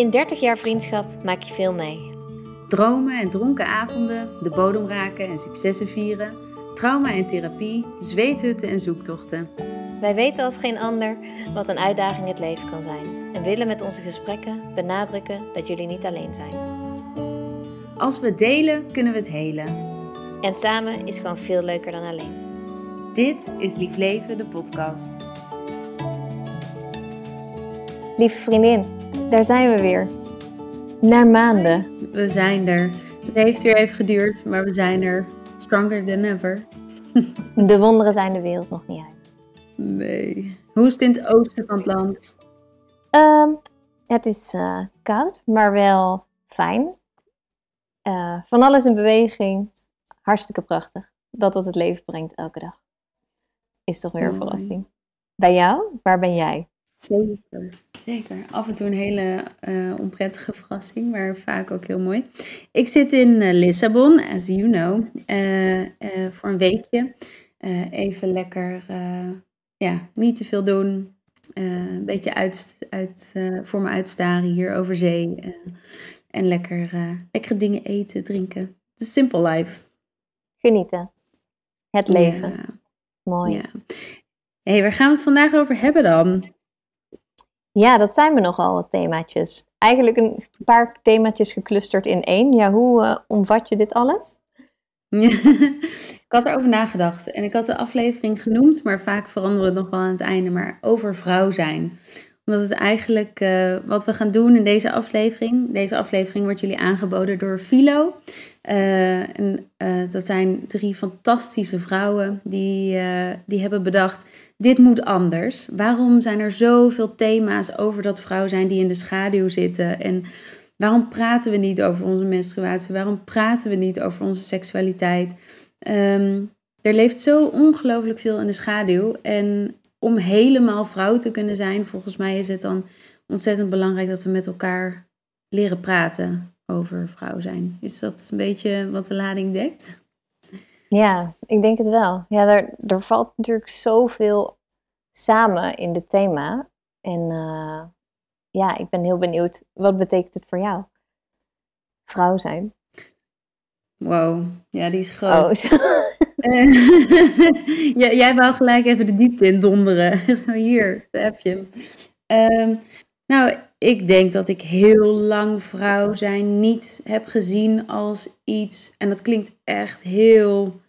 In 30 jaar vriendschap maak je veel mee. Dromen en dronken avonden, de bodem raken en successen vieren, trauma en therapie, zweethutten en zoektochten. Wij weten als geen ander wat een uitdaging het leven kan zijn en willen met onze gesprekken benadrukken dat jullie niet alleen zijn. Als we delen, kunnen we het helen. En samen is gewoon veel leuker dan alleen. Dit is Lief Leven, de podcast. Lieve vriendin, daar zijn we weer. Na maanden. We zijn er. Het heeft weer even geduurd, maar we zijn er. Stronger than ever. De wonderen zijn de wereld nog niet uit. Nee. Hoe is het in het oosten van het land? Ehm, het is eh, koud, maar wel fijn. Eh, van alles in beweging. Hartstikke prachtig. Dat wat het leven brengt elke dag. Is toch weer een verrassing. Bij jou? Waar ben jij? Zeker. Zeker. Af en toe een hele eh, onprettige verrassing, maar vaak ook heel mooi. Ik zit in eh, Lissabon, as you know, eh, voor een weekje. Even lekker, ja, niet te veel doen. Een beetje uit, uit, voor me uitstaren hier over zee. en lekker, lekkere dingen eten, drinken. The simple life. Genieten. Het leven. Ja, Mooi. ja. hey, waar gaan we het vandaag over hebben dan? Ja, dat zijn we nogal wat themaatjes. Eigenlijk een paar themaatjes geclusterd in één. Ja, hoe eh, omvat je dit alles? ik had erover nagedacht en ik had de aflevering genoemd, maar vaak veranderen we het nog wel aan het einde, maar over vrouw zijn. Omdat het eigenlijk eh, wat we gaan doen in deze aflevering. Deze aflevering wordt jullie aangeboden door Philo. Eh, en, dat zijn drie fantastische vrouwen die, die hebben bedacht, dit moet anders. Waarom zijn er zoveel thema's over dat vrouw zijn die in de schaduw zitten? En waarom praten we niet over onze menstruatie? Waarom praten we niet over onze seksualiteit? Ehm, er leeft zo ongelooflijk veel in de schaduw. En om helemaal vrouw te kunnen zijn, volgens mij is het dan ontzettend belangrijk dat we met elkaar leren praten over vrouw zijn. Is dat een beetje wat de lading dekt? Ja, ik denk het wel. Ja, er, valt natuurlijk zoveel samen in dit thema. En eh, ja, ik ben heel benieuwd. Wat betekent het voor jou? Vrouw zijn. Wow, ja, die is groot. Oh, Eh, ja, jij wou gelijk even de diepte in donderen. Zo hier, daar heb je hem. Nou, ik denk dat ik heel lang vrouw zijn niet heb gezien als iets. En dat klinkt echt heel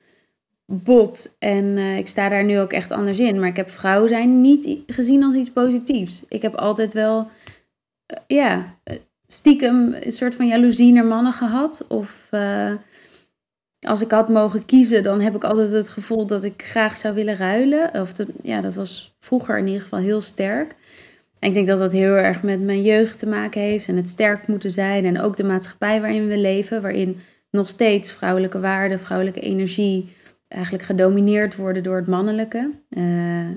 bot. En eh, ik sta daar nu ook echt anders in. Maar ik heb vrouw zijn niet gezien als iets positiefs. Ik heb altijd wel, eh, ja, eh, stiekem een soort van jaloezie naar mannen gehad. Of. als ik had mogen kiezen, dan heb ik altijd het gevoel dat ik graag zou willen ruilen. Of de- ja, dat was vroeger in ieder geval heel sterk. En ik denk dat dat heel erg met mijn jeugd te maken heeft en het sterk moeten zijn. En ook de maatschappij waarin we leven, waarin nog steeds vrouwelijke waarden, vrouwelijke energie eigenlijk gedomineerd worden door het mannelijke. Eh,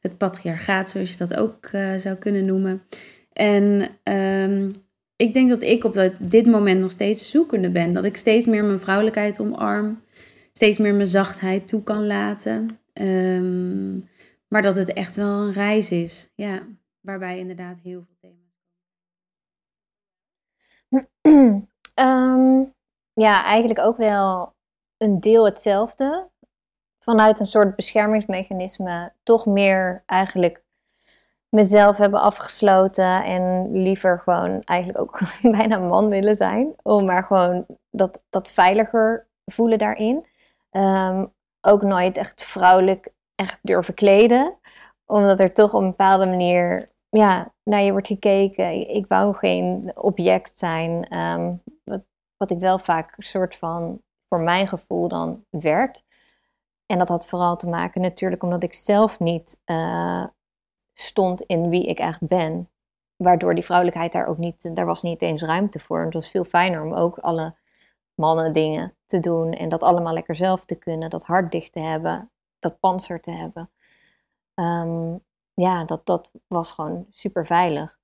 het patriarchaat, zoals je dat ook eh, zou kunnen noemen. En ehm, ik denk dat ik op dat, dit moment nog steeds zoekende ben. Dat ik steeds meer mijn vrouwelijkheid omarm. Steeds meer mijn zachtheid toe kan laten. Ehm, maar dat het echt wel een reis is. Ja, waarbij inderdaad heel veel thema's. Ehm, ja, eigenlijk ook wel een deel hetzelfde. Vanuit een soort beschermingsmechanisme toch meer eigenlijk mezelf hebben afgesloten en liever gewoon eigenlijk ook bijna man willen zijn. Om maar gewoon dat, dat veiliger voelen daarin. Ehm, ook nooit echt vrouwelijk echt durven kleden. Omdat er toch op een bepaalde manier ja, naar je wordt gekeken. Ik wou geen object zijn. ehm, wat, wat ik wel vaak soort van, voor mijn gevoel dan, werd. En dat had vooral te maken natuurlijk omdat ik zelf niet eh, stond in wie ik echt ben. Waardoor die vrouwelijkheid daar ook niet, daar was niet eens ruimte voor. En het was veel fijner om ook alle mannen dingen te doen. En dat allemaal lekker zelf te kunnen. Dat hart dicht te hebben. Dat panzer te hebben. Ehm, ja, dat, dat was gewoon super veilig.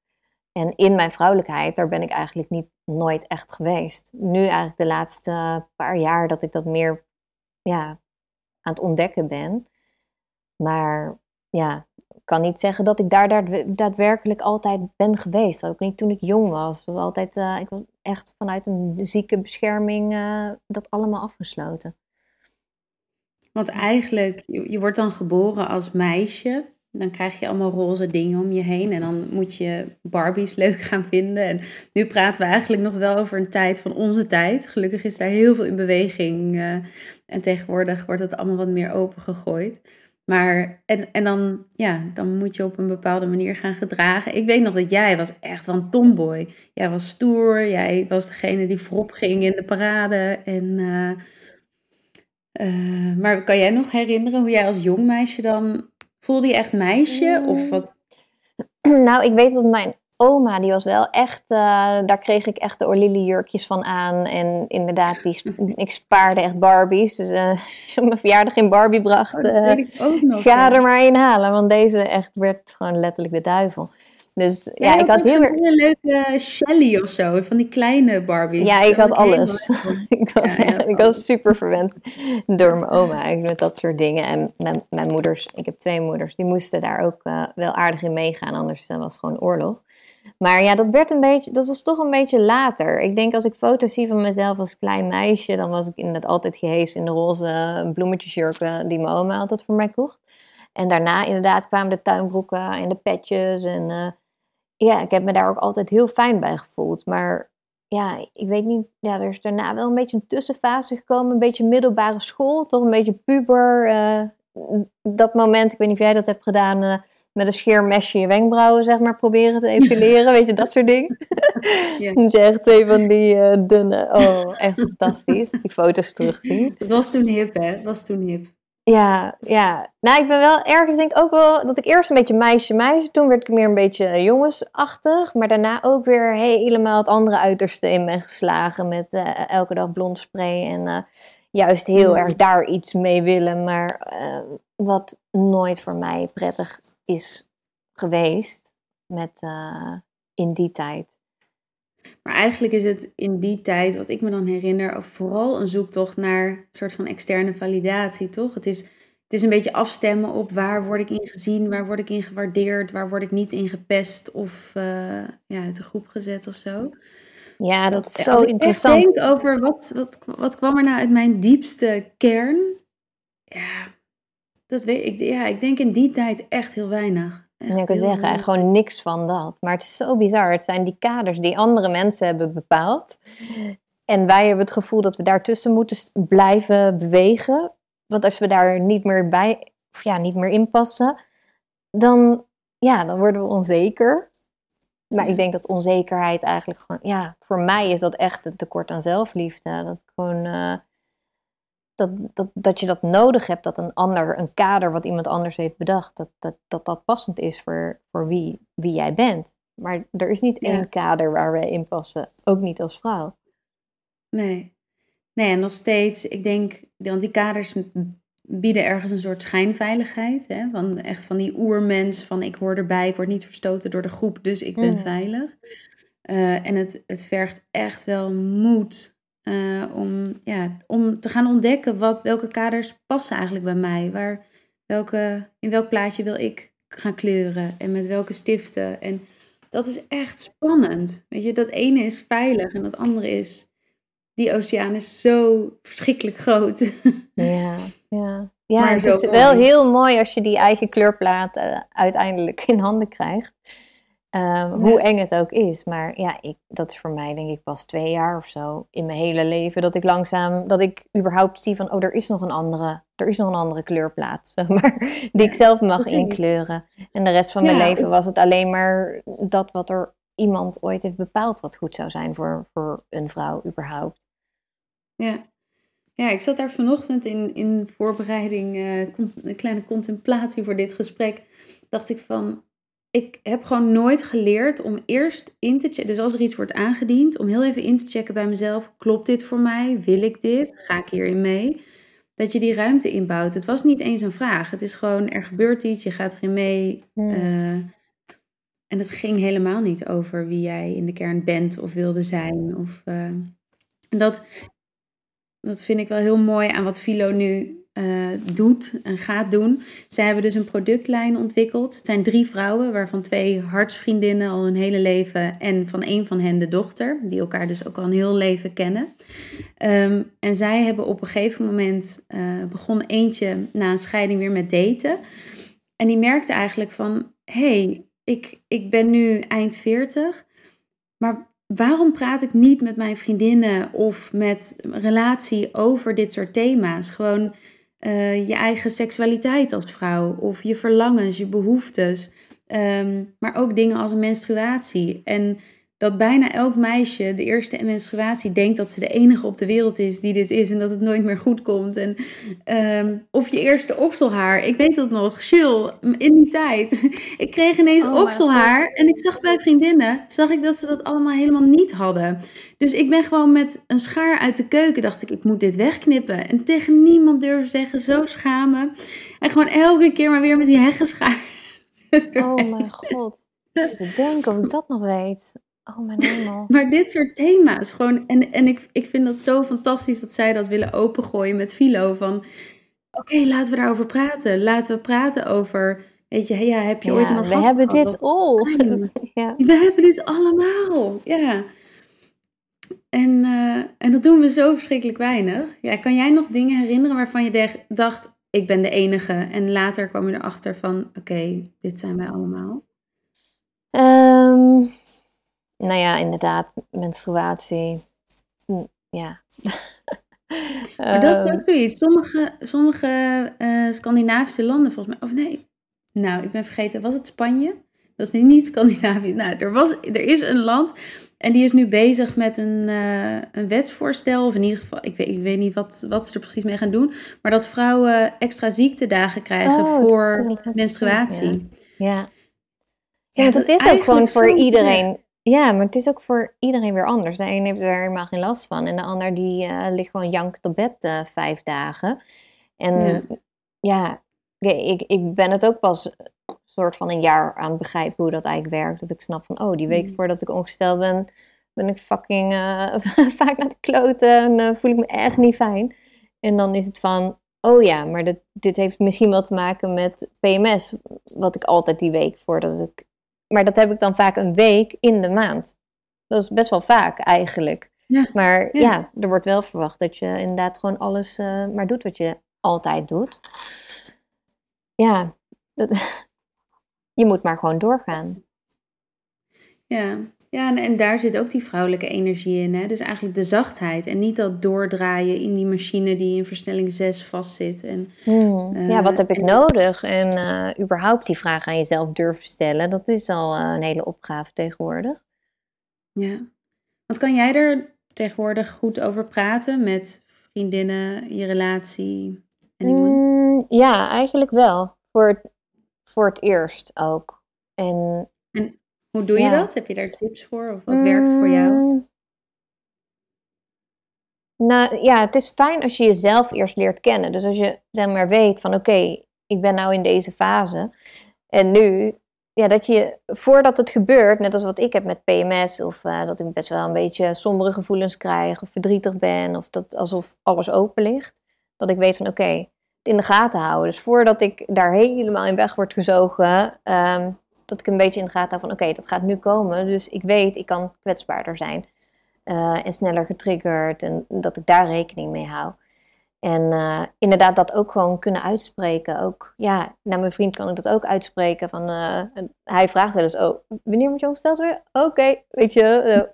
En in mijn vrouwelijkheid, daar ben ik eigenlijk niet nooit echt geweest. Nu eigenlijk de laatste paar jaar dat ik dat meer ja, aan het ontdekken ben. Maar ja, ik kan niet zeggen dat ik daar daadwerkelijk altijd ben geweest. Ook niet toen ik jong was. Was altijd, uh, ik was echt vanuit een zieke bescherming uh, dat allemaal afgesloten. Want eigenlijk, je wordt dan geboren als meisje. Dan krijg je allemaal roze dingen om je heen. En dan moet je Barbies leuk gaan vinden. En nu praten we eigenlijk nog wel over een tijd van onze tijd. Gelukkig is daar heel veel in beweging. Uh, en tegenwoordig wordt het allemaal wat meer opengegooid. Maar, en, en dan, ja, dan moet je op een bepaalde manier gaan gedragen. Ik weet nog dat jij was echt wel een tomboy. Jij was stoer, jij was degene die voorop ging in de parade. En, uh, uh, maar kan jij nog herinneren hoe jij als jong meisje dan... Voelde je echt meisje of wat? Nou, ik weet dat mijn oma, die was wel echt, uh, daar kreeg ik echt de Orlili jurkjes van aan. En inderdaad, die, ik spaarde echt Barbies. Dus uh, als je mijn verjaardag in Barbie bracht, uh, ga er maar in halen. Want deze echt werd gewoon letterlijk de duivel. Dus ja, ik had heel erg... Een leuke Shelly of zo, van die kleine Barbies. Ja, ik had alles. ik, was, ik was super verwend door mijn oma met dat soort dingen. En mijn, mijn moeders, ik heb twee moeders, die moesten daar ook uh, wel aardig in meegaan, anders was het gewoon oorlog. Maar ja, dat werd een beetje, dat was toch een beetje later. Ik denk als ik foto's zie van mezelf als klein meisje, dan was ik inderdaad altijd gehezen in de roze bloemetjesjurken die mijn oma altijd voor mij kocht. En daarna inderdaad kwamen de tuinbroeken en de petjes en... Uh, ja, ik heb me daar ook altijd heel fijn bij gevoeld. Maar ja, ik weet niet, ja, er is daarna wel een beetje een tussenfase gekomen. Een beetje middelbare school, toch een beetje puber. Uh, dat moment, ik weet niet of jij dat hebt gedaan, uh, met een scheermesje je wenkbrauwen, zeg maar, proberen te epileren. weet je, dat soort dingen. Ja. Moet je echt twee van die uh, dunne, oh, echt fantastisch. Die foto's terugzien. Het was toen hip, hè? Het was toen hip. Ja, ja. Nou, ik ben wel ergens denk ik ook wel dat ik eerst een beetje meisje, meisje. Toen werd ik meer een beetje jongensachtig. Maar daarna ook weer helemaal het andere uiterste in ben geslagen. Met uh, elke dag blond spray. En uh, juist heel mm. erg daar iets mee willen. Maar uh, wat nooit voor mij prettig is geweest. Met in die tijd. Maar eigenlijk is het in die tijd, wat ik me dan herinner, vooral een zoektocht naar een soort van externe validatie, toch? Het is, het is een beetje afstemmen op waar word ik in gezien, waar word ik in gewaardeerd, waar word ik niet in gepest of uh, ja, uit de groep gezet of zo. Ja, dat, is zo interessant. Als ik denk over wat, wat, wat kwam er nou uit mijn diepste kern, ja, dat weet ik, ja, ik denk in die tijd echt heel weinig. En ik wil zeggen, gewoon niks van dat. Maar het is zo bizar. Het zijn die kaders die andere mensen hebben bepaald. En wij hebben het gevoel dat we daartussen moeten blijven bewegen. Want als we daar niet meer bij, of ja, niet meer in passen, dan, ja, dan worden we onzeker. Maar ik denk dat onzekerheid eigenlijk gewoon, ja, voor mij is dat echt een tekort aan zelfliefde. Dat gewoon, uh, dat, dat, dat je dat nodig hebt, dat een ander, een kader wat iemand anders heeft bedacht, dat dat, dat, dat passend is voor, voor wie, wie jij bent. Maar er is niet één kader waar we in passen, ook niet als vrouw. Nee. Nee, en nog steeds, ik denk, want die kaders bieden ergens een soort schijnveiligheid. Hè? Van, echt van die oermens, van ik hoor erbij, ik word niet verstoten door de groep, dus ik ben mm. veilig. Uh, en het, het vergt echt wel moed uh, om, ja, om te gaan ontdekken wat, welke kaders passen eigenlijk bij mij. Waar, welke, in welk plaatje wil ik gaan kleuren en met welke stiften. En dat is echt spannend. Weet je, dat ene is veilig en dat andere is. Die oceaan is zo verschrikkelijk groot. Ja, ja. Ja, het is wel heel mooi als je die eigen kleurplaat uh, uiteindelijk in handen krijgt. Ehm, hoe eng het ook is. Maar ja, ik, dat is voor mij denk ik pas twee jaar of zo in mijn hele leven. Dat ik langzaam, dat ik überhaupt zie van, oh, er is nog een andere, er is nog een andere kleurplaat, zeg maar. Die ik zelf mag inkleuren. En de rest van mijn leven was het alleen maar dat wat er iemand ooit heeft bepaald wat goed zou zijn voor, voor een vrouw überhaupt. Ja. Ja, ik zat daar vanochtend in, in voorbereiding, uh, een kleine contemplatie voor dit gesprek. Dacht ik van, ik heb gewoon nooit geleerd om eerst in te checken. Dus als er iets wordt aangediend, om heel even in te checken bij mezelf. Klopt dit voor mij? Wil ik dit? Ga ik hierin mee? Dat je die ruimte inbouwt. Het was niet eens een vraag. Het is gewoon, er gebeurt iets, je gaat erin mee. Hmm. Uh, en het ging helemaal niet over wie jij in de kern bent of wilde zijn. Of, uh, en dat, dat vind ik wel heel mooi aan wat Philo nu uh, doet en gaat doen. Zij hebben dus een productlijn ontwikkeld. Het zijn drie vrouwen, waarvan twee hartsvriendinnen al hun hele leven en van een van hen de dochter, die elkaar dus ook al een heel leven kennen. Um, en zij hebben op een gegeven moment uh, begon eentje na een scheiding weer met daten. En die merkte eigenlijk van, hey, ik, ik ben nu eind 40, maar waarom praat ik niet met mijn vriendinnen of met relatie over dit soort thema's? Gewoon uh, je eigen seksualiteit als vrouw of je verlangens, je behoeftes, um, maar ook dingen als menstruatie. En dat bijna elk meisje de eerste menstruatie denkt dat ze de enige op de wereld is die dit is en dat het nooit meer goed komt. En, um, of je eerste okselhaar. Ik weet dat nog, chill, in die tijd. ik kreeg ineens oh, okselhaar en ik zag bij vriendinnen, zag ik dat ze dat allemaal helemaal niet hadden. Dus ik ben gewoon met een schaar uit de keuken, dacht ik, ik moet dit wegknippen. En tegen niemand durven zeggen, zo schamen. En gewoon elke keer maar weer met die heggenschaar. oh mijn god. Te denken of ik dat nog weet. Oh mijn hemel. maar dit soort thema's gewoon. En, en ik, ik vind dat zo fantastisch dat zij dat willen opengooien met Philo. Van oké, laten we daarover praten. Laten we praten over. Weet je, ja, heb je ooit een orgasme We hebben dit al. ja. We hebben dit allemaal. Ja. En, uh, en dat doen we zo verschrikkelijk weinig. Ja, kan jij nog dingen herinneren waarvan je dacht, ik ben de enige. En later kwam je erachter van, oké, okay, dit zijn wij allemaal. Um, nou ja, inderdaad, menstruatie. Hm, ja. maar dat is ook zoiets. Sommige, sommige uh, Scandinavische landen, volgens mij, of nee, nou, ik ben vergeten, was het Spanje? Dat is niet Scandinavië. Nou, er, was, er is een land en die is nu bezig met een, uh, een wetsvoorstel, of in ieder geval, ik weet, ik weet niet wat, wat ze er precies mee gaan doen, maar dat vrouwen extra ziektedagen krijgen oh, voor menstruatie. Ja. ja. Ja, dat is ook gewoon voor iedereen. Ja, maar het is ook voor iedereen weer anders. De een heeft er helemaal geen last van. En de ander die uh, ligt gewoon jankend op bed uh, vijf dagen. En ja, ja ik, ik ben het ook pas een soort van een jaar aan het begrijpen hoe dat eigenlijk werkt. Dat ik snap van, oh, die week mm. voordat ik ongesteld ben, ben ik fucking uh, vaak naar de kloten en voel ik me echt niet fijn. En dan is het van, oh ja, maar dit, dit heeft misschien wel te maken met PMS. Wat ik altijd die week voordat ik maar dat heb ik dan vaak een week in de maand. Dat is best wel vaak eigenlijk. Ja. Maar ja. er wordt wel verwacht dat je inderdaad gewoon alles uh, maar doet wat je altijd doet. Ja, dat, je moet maar gewoon doorgaan. Ja, ja, en, en, daar zit ook die vrouwelijke energie in. Hè? Dus eigenlijk de zachtheid en niet dat doordraaien in die machine die in versnelling 6 vastzit. En, hmm. ja, wat heb ik nodig? En uh, überhaupt die vraag aan jezelf durven stellen, dat is al uh, een hele opgave tegenwoordig. Ja, want kan jij er tegenwoordig goed over praten met vriendinnen, je relatie? Mm, ja, eigenlijk wel. Voor het, voor het eerst ook. En hoe doe je dat? Heb je daar tips voor? Of wat werkt voor jou? Mm. Nou ja, het is fijn als je jezelf eerst leert kennen. Dus als je zeg maar weet van oké, ik ben nou in deze fase. En nu, ja, dat je voordat het gebeurt, net als wat ik heb met PMS, of uh, dat ik best wel een beetje sombere gevoelens krijg, of verdrietig ben, of dat alsof alles open ligt, dat ik weet van oké, het in de gaten houden. Dus voordat ik daar helemaal in weg word gezogen, um, dat ik een beetje in de gaten van oké, dat gaat nu komen. Dus ik weet, ik kan kwetsbaarder zijn. Uh, en sneller getriggerd. En dat ik daar rekening mee hou. En uh, inderdaad dat ook gewoon kunnen uitspreken. Ook, ja, naar mijn vriend kan ik dat ook uitspreken. Van, uh, hij vraagt wel eens, oh, wanneer moet je opgesteld weer? Oké, weet je,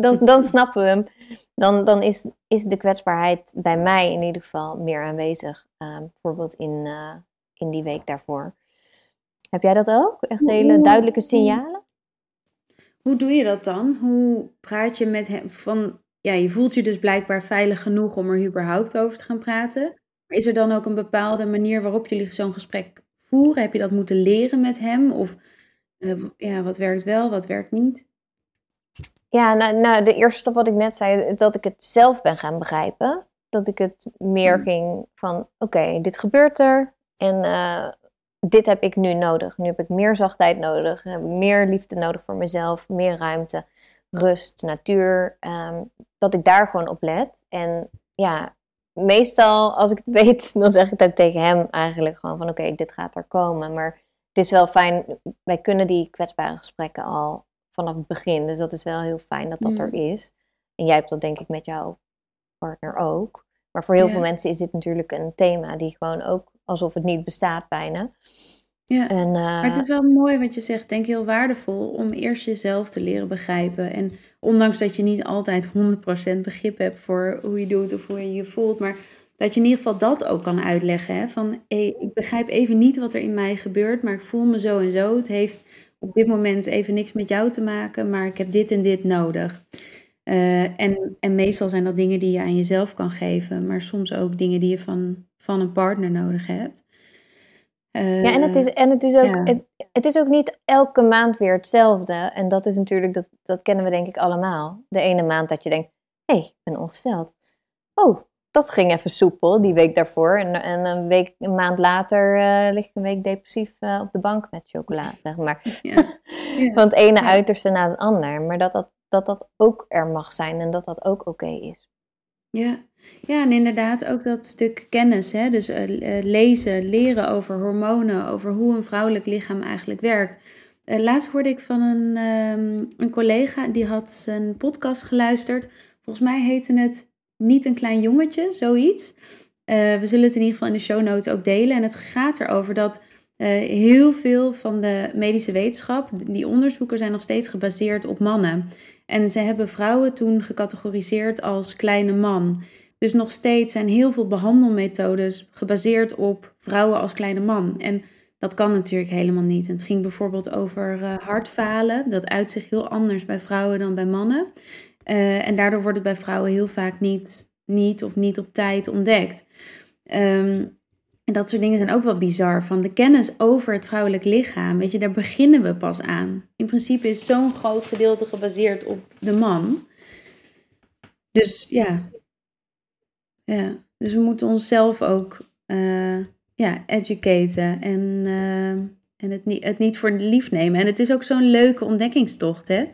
dan, dan snappen we hem. Dan, dan is, is de kwetsbaarheid bij mij in ieder geval meer aanwezig. bijvoorbeeld in, in die week daarvoor. Heb jij dat ook? Echt hele duidelijke signalen? Hoe doe je dat dan? Hoe praat je met hem van, ja, je voelt je dus blijkbaar veilig genoeg om er überhaupt over te gaan praten. Maar is er dan ook een bepaalde manier waarop jullie zo'n gesprek voeren? Heb je dat moeten leren met hem? Of uh, ja, wat werkt wel, wat werkt niet? Ja, nou, nou, de eerste stap wat ik net zei, dat ik het zelf ben gaan begrijpen. Dat ik het meer mm. ging van, oké, dit gebeurt er. En uh, dit heb ik nu nodig. Nu heb ik meer zachtheid nodig, heb meer liefde nodig voor mezelf, meer ruimte, rust, natuur. Ehm, dat ik daar gewoon op let. En ja, meestal, als ik het weet, dan zeg ik dat tegen hem eigenlijk gewoon van oké, dit gaat er komen. Maar het is wel fijn, wij kunnen die kwetsbare gesprekken al vanaf het begin. Dus dat is wel heel fijn dat dat er is. En jij hebt dat denk ik met jouw partner ook. Maar voor heel Ja. veel mensen is dit natuurlijk een thema die gewoon ook alsof het niet bestaat bijna. Ja. En, Maar het eh, is wel mooi wat je zegt, denk heel waardevol om eerst jezelf te leren begrijpen. En ondanks dat je niet altijd 100% begrip hebt voor hoe je doet of hoe je je voelt, maar dat je in ieder geval dat ook kan uitleggen. Hè? Van ik begrijp even niet wat er in mij gebeurt, maar ik voel me zo en zo. Het heeft op dit moment even niks met jou te maken, maar ik heb dit en dit nodig. Eh, en, en meestal zijn dat dingen die je aan jezelf kan geven, maar soms ook dingen die je van, van een partner nodig hebt. Ja, en het Eh, is, en het is, ook, ja. het, het is ook niet elke maand weer hetzelfde. En dat is natuurlijk, dat, dat kennen we denk ik allemaal. De ene maand dat je denkt, hé, hey, ik ben ongesteld. Oh, dat ging even soepel, die week daarvoor. En, en een, week, een maand later eh, lig ik een week depressief eh, op de bank met chocola, zeg maar. Ja. Ja. Van het ene uiterste naar het ander. Maar dat dat, dat dat ook er mag zijn en dat dat ook oké is. Ja. ja, en inderdaad ook dat stuk kennis. Hè? Dus eh, eh, lezen, leren over hormonen, over hoe een vrouwelijk lichaam eigenlijk werkt. Eh, laatst hoorde ik van een, ehm, een collega, die had zijn podcast geluisterd. Volgens mij heette het Niet een klein jongetje, zoiets. We zullen het in ieder geval in de show notes ook delen. En het gaat erover dat heel veel van de medische wetenschap, die onderzoeken zijn nog steeds gebaseerd op mannen. En ze hebben vrouwen toen gecategoriseerd als kleine man. Dus nog steeds zijn heel veel behandelmethodes gebaseerd op vrouwen als kleine man. En dat kan natuurlijk helemaal niet. Het ging bijvoorbeeld over eh, hartfalen. Dat uit zich heel anders bij vrouwen dan bij mannen. Eh, en daardoor wordt het bij vrouwen heel vaak niet, niet of niet op tijd ontdekt. Ehm, en dat soort dingen zijn ook wel bizar. Van de kennis over het vrouwelijk lichaam, weet je, daar beginnen we pas aan. In principe is zo'n groot gedeelte gebaseerd op de man. Dus ja. Ja, dus we moeten onszelf ook eh, ja, educaten en, eh, en het, niet, het niet voor lief nemen. En het is ook zo'n leuke ontdekkingstocht, hè?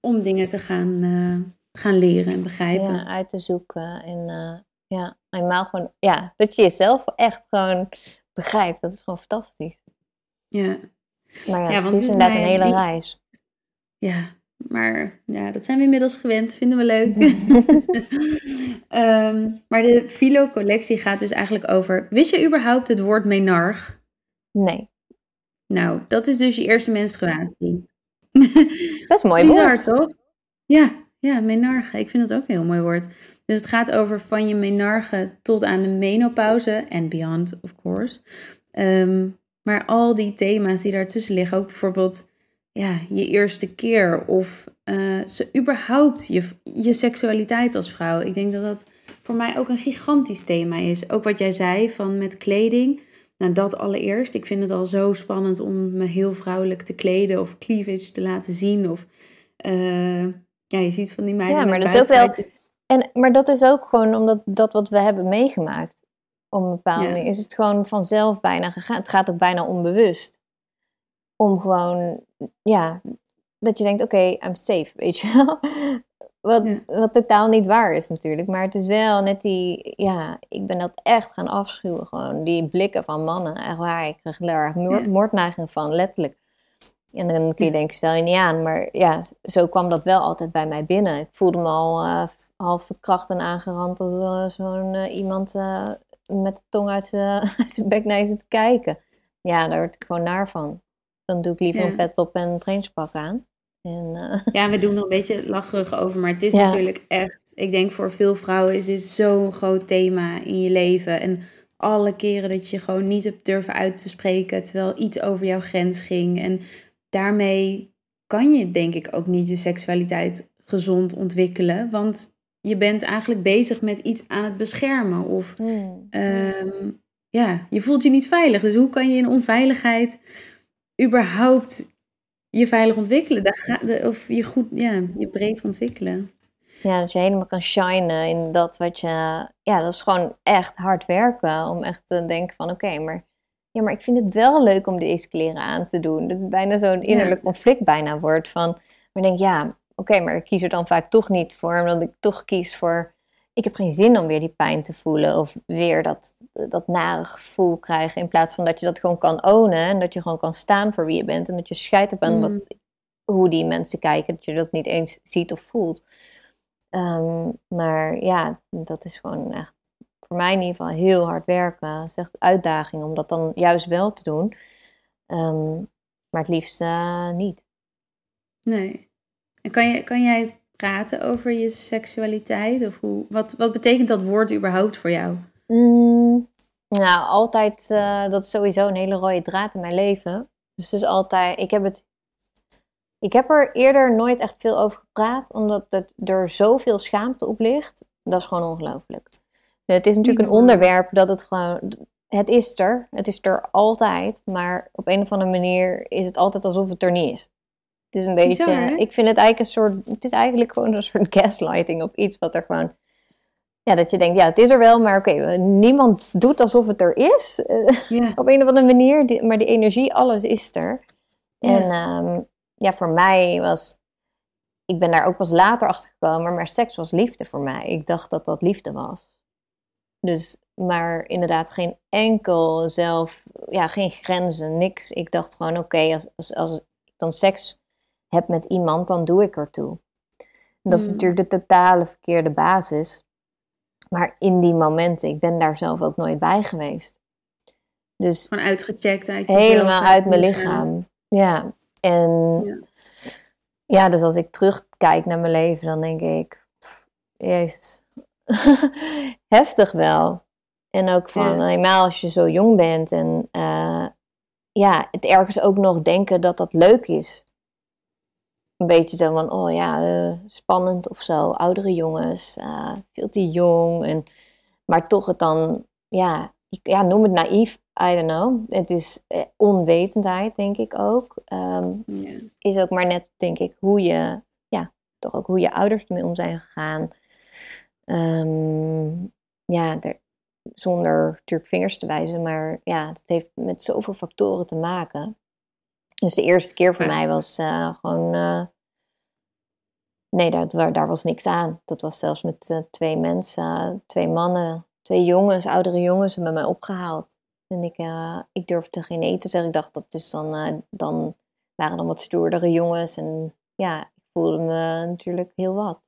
Om dingen te gaan, eh, gaan leren en begrijpen. Ja, uit te zoeken. En ja, eenmaal gewoon, ja, dat je jezelf echt gewoon begrijpt. Dat is gewoon fantastisch. Ja, Maar ja, Ja, het want is het is inderdaad mij- een hele reis. ja, maar ja, dat zijn we inmiddels gewend. Vinden we leuk. Ehm, maar de Philo-collectie gaat dus eigenlijk over... Wist je überhaupt het woord menarch? Nee, Nou, dat is dus je eerste menstruatie. best een mooi Bizar, woord. toch? Ja, ja, menarche. Ik vind dat ook een heel mooi woord. Dus het gaat over van je menarche tot aan de menopauze en beyond, of course. Ehm, maar al die thema's die daartussen liggen, ook bijvoorbeeld ja, je eerste keer of eh, ze, überhaupt je, je seksualiteit als vrouw. Ik denk dat dat voor mij ook een gigantisch thema is. Ook wat jij zei van met kleding. Nou, dat allereerst. Ik vind het al zo spannend om me heel vrouwelijk te kleden of cleavage te laten zien. Of eh, ja, je ziet van die meiden. Ja, maar is ook wel- En, maar dat is ook gewoon omdat dat wat we hebben meegemaakt. Op een bepaalde Ja. manier is het gewoon vanzelf bijna gegaan. Het gaat ook bijna onbewust. Om gewoon, ja, dat je denkt, oké, I'm safe, weet je wel. Wat, Ja. wat totaal niet waar is natuurlijk. Maar het is wel net die, ja, ik ben dat echt gaan afschuwen. Gewoon die blikken van mannen. Echt waar, ik kreeg er erg moord, Ja. moordneiging van, letterlijk. En dan kun je Ja. denken, stel je niet aan. Maar ja, zo kwam dat wel altijd bij mij binnen. Ik voelde me al eh, half verkracht en aangerand als eh, zo'n eh, iemand eh, met de tong uit zijn bek naar je zit te kijken. Ja, daar word ik gewoon naar van. Dan doe ik liever Ja. een pet op en een trainingspak aan. En, Ja, we doen er een beetje lacherig over, maar het is Ja. natuurlijk echt. Ik denk voor veel vrouwen is dit zo'n groot thema in je leven. En alle keren dat je gewoon niet hebt durven uit te spreken, terwijl iets over jouw grens ging. En daarmee kan je denk ik ook niet je seksualiteit gezond ontwikkelen, want je bent eigenlijk bezig met iets aan het beschermen. Of hmm. ehm, ja, je voelt je niet veilig. Dus hoe kan je in onveiligheid überhaupt je veilig ontwikkelen? Daar ga, de- of je goed, ja, je breed ontwikkelen. Ja, dat je helemaal kan shinen in dat wat je... Ja, dat is gewoon echt hard werken om echt te denken van oké, maar... Ja, maar ik vind het wel leuk om deze kleren aan te doen. Dat het bijna zo'n innerlijk conflict bijna wordt van... Maar ik denk, ja, oké, maar ik kies er dan vaak toch niet voor. Omdat ik toch kies voor ik heb geen zin om weer die pijn te voelen of weer dat, dat nare gevoel krijgen. In plaats van dat je dat gewoon kan ownen en dat je gewoon kan staan voor wie je bent en dat je scheid hebt aan wat, Mm. hoe die mensen kijken, dat je dat niet eens ziet of voelt. Ehm, maar ja, dat is gewoon echt voor mij in ieder geval heel hard werken. Het is echt uitdaging om dat dan juist wel te doen. Ehm, maar het liefst eh, niet. Nee. En kan, je, kan jij praten over je seksualiteit? Of hoe, wat, wat betekent dat woord überhaupt voor jou? Mm, nou, altijd, eh, dat is sowieso een hele rode draad in mijn leven. Dus het is altijd, ik heb het, ik heb er eerder nooit echt veel over gepraat, omdat het er zoveel schaamte op ligt. Dat is gewoon ongelooflijk. Het is natuurlijk een onderwerp dat het gewoon, het is er, het is er altijd, maar op een of andere manier is het altijd alsof het er niet is. Het is een beetje, Bizar, ik vind het eigenlijk een soort, het is eigenlijk gewoon een soort gaslighting op iets wat er gewoon ja, dat je denkt, ja, het is er wel, maar oké, niemand doet alsof het er is. eh, op een of andere manier. Die- maar die energie, alles is er. En ehm, ja, voor mij was... Ik ben daar ook pas later achter gekomen, maar seks was liefde voor mij. Ik dacht dat dat liefde was. Dus, maar inderdaad geen enkel zelf... Ja, geen grenzen, niks. Ik dacht gewoon, oké, als, als, als ik dan seks heb met iemand, dan doe ik ertoe. Dat is Mm. natuurlijk de totale verkeerde basis. Maar in die momenten, ik ben daar zelf ook nooit bij geweest. Dus Gewoon uitgecheckt uit jezelf, helemaal uit mijn lichaam. Ja, en Ja. ja. dus als ik terugkijk naar mijn leven, dan denk ik, pff, jezus, heftig wel. En ook van, Ja. helemaal als je zo jong bent en eh, ja, het ergens ook nog denken dat dat leuk is. Een beetje zo van, oh ja, eh, spannend of zo. Oudere jongens, eh, veel te jong. En, maar toch het dan, ja, ja, noem het naïef. I don't know. Het is eh, onwetendheid, denk ik ook. Ehm, is ook maar net, denk ik, hoe je, ja, toch ook hoe je ouders ermee om zijn gegaan. Ehm, ja, er- zonder natuurlijk vingers te wijzen, maar ja, het heeft met zoveel factoren te maken. Dus de eerste keer voor Ja. mij was eh, gewoon, eh, nee, daar, daar, daar was niks aan. Dat was zelfs met eh, twee mensen, twee mannen, twee jongens, oudere jongens, hebben mij opgehaald. En ik, ik durfde geen te zeggen. Ik dacht, dat is dan, dan waren dan wat stoerdere jongens. En ja, ik voelde me natuurlijk heel wat.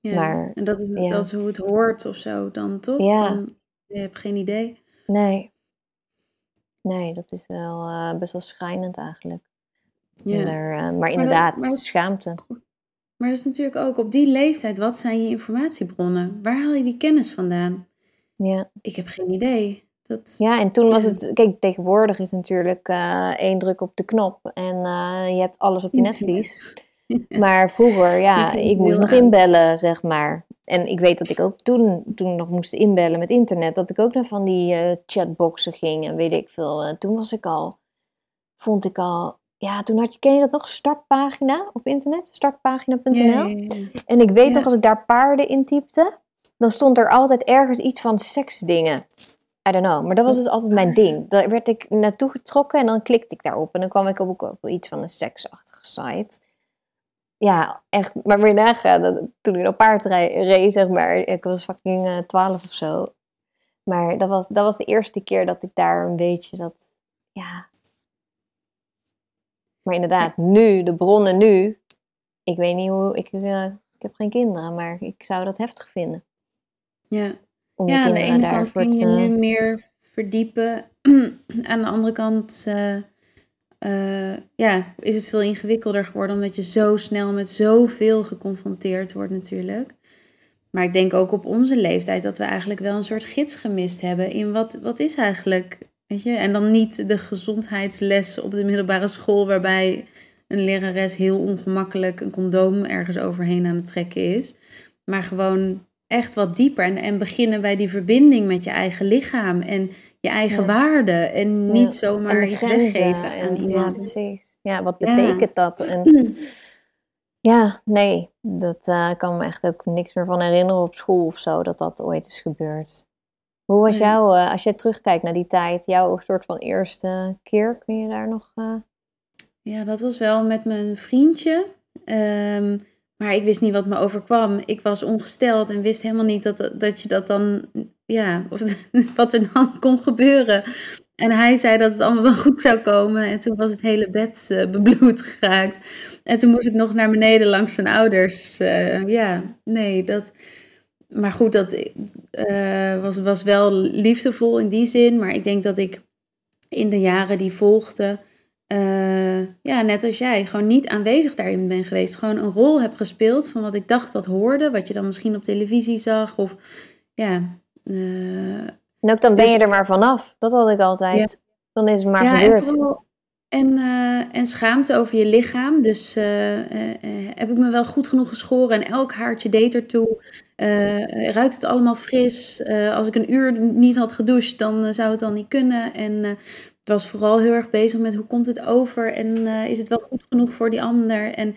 Ja. Maar, en dat is, ja. dat is hoe het hoort of zo dan, toch? Ja. Dan, je hebt geen idee. Nee. Nee, dat is wel eh, best wel schrijnend eigenlijk. Ja. Eh, maar dat- inderdaad, maar schaamte. Maar dat is natuurlijk ook op die leeftijd, wat zijn je informatiebronnen? Waar haal je die kennis vandaan? Ja. Ik heb geen idee. Dat, ja, en toen was Ja. het... Kijk, tegenwoordig is natuurlijk eh, één druk op de knop. En je hebt alles op je netvlies. Maar vroeger, ja, ik moest nog inbellen, zeg maar. En ik weet dat ik ook toen, toen nog moest inbellen met internet, dat ik ook naar van die eh, chatboxen ging en weet ik veel. Eh, toen was ik al, vond ik al, ja, toen had je, ken je dat nog, startpagina op internet? Startpagina.nl? Ja, ja, ja. En ik weet nog, als ik daar paarden in typte, dan stond er altijd ergens iets van seksdingen. I don't know, maar dat was dus altijd mijn ding. Daar werd ik naartoe getrokken en dan klikte ik daarop. En dan kwam ik ook op iets van een seksachtige site. Ja, echt, maar weer nagaan, dat, toen ik op paard reed, zeg maar, ik was fucking eh, 12 of zo. Maar dat was, dat was de eerste keer dat ik daar een beetje dat, ja. Maar inderdaad, nu, de bronnen nu, ik weet niet hoe, ik, eh, ik heb geen kinderen, maar ik zou dat heftig vinden. Ja. Om Ja, aan de ene kant ging je nu meer verdiepen. aan de andere kant eh, ja, is het veel ingewikkelder geworden omdat je zo snel met zoveel geconfronteerd wordt natuurlijk. Maar ik denk ook op onze leeftijd dat we eigenlijk wel een soort gids gemist hebben in wat, wat is eigenlijk, weet je? En dan niet de gezondheidsles op de middelbare school waarbij een lerares heel ongemakkelijk een condoom ergens overheen aan het trekken is. Maar gewoon echt wat dieper en, en beginnen bij die verbinding met je eigen lichaam en je eigen Ja. waarde en Ja, niet zomaar en iets weggeven aan en- Ja, iemand. precies. Ja, wat betekent dat? En ja, nee, dat eh, kan me echt ook niks meer van herinneren op school of zo, dat dat ooit is gebeurd. Hoe was jouw, eh, als je terugkijkt naar die tijd, jouw soort van eerste keer, kun je daar nog... eh, Ja, dat was wel met mijn vriendje. Ehm, maar ik wist niet wat me overkwam. Ik was ongesteld en wist helemaal niet dat, dat je dat dan, ja, of, wat er dan kon gebeuren. En hij zei dat het allemaal wel goed zou komen. En toen was het hele bed uh, bebloed geraakt. En toen moest ik nog naar beneden langs zijn ouders. Uh, ja, nee, dat. Maar goed, dat uh, was, was wel liefdevol in die zin. Maar ik denk dat ik in de jaren die volgden. Ja, net als jij, gewoon niet aanwezig daarin ben geweest. Gewoon een rol heb gespeeld van wat ik dacht dat hoorde. Wat je dan misschien op televisie zag. Of ja. En ook dan ben dus je er maar vanaf. Dat had ik altijd. Dan is het maar ja, gebeurd. En, uh, en, schaamte over je lichaam. Dus heb ik me wel goed genoeg geschoren en elk haartje deed ertoe. ruikt het allemaal fris. als ik een uur niet had gedoucht, dan zou het dan niet kunnen. En was vooral heel erg bezig met hoe komt het over en is het wel goed genoeg voor die ander. En,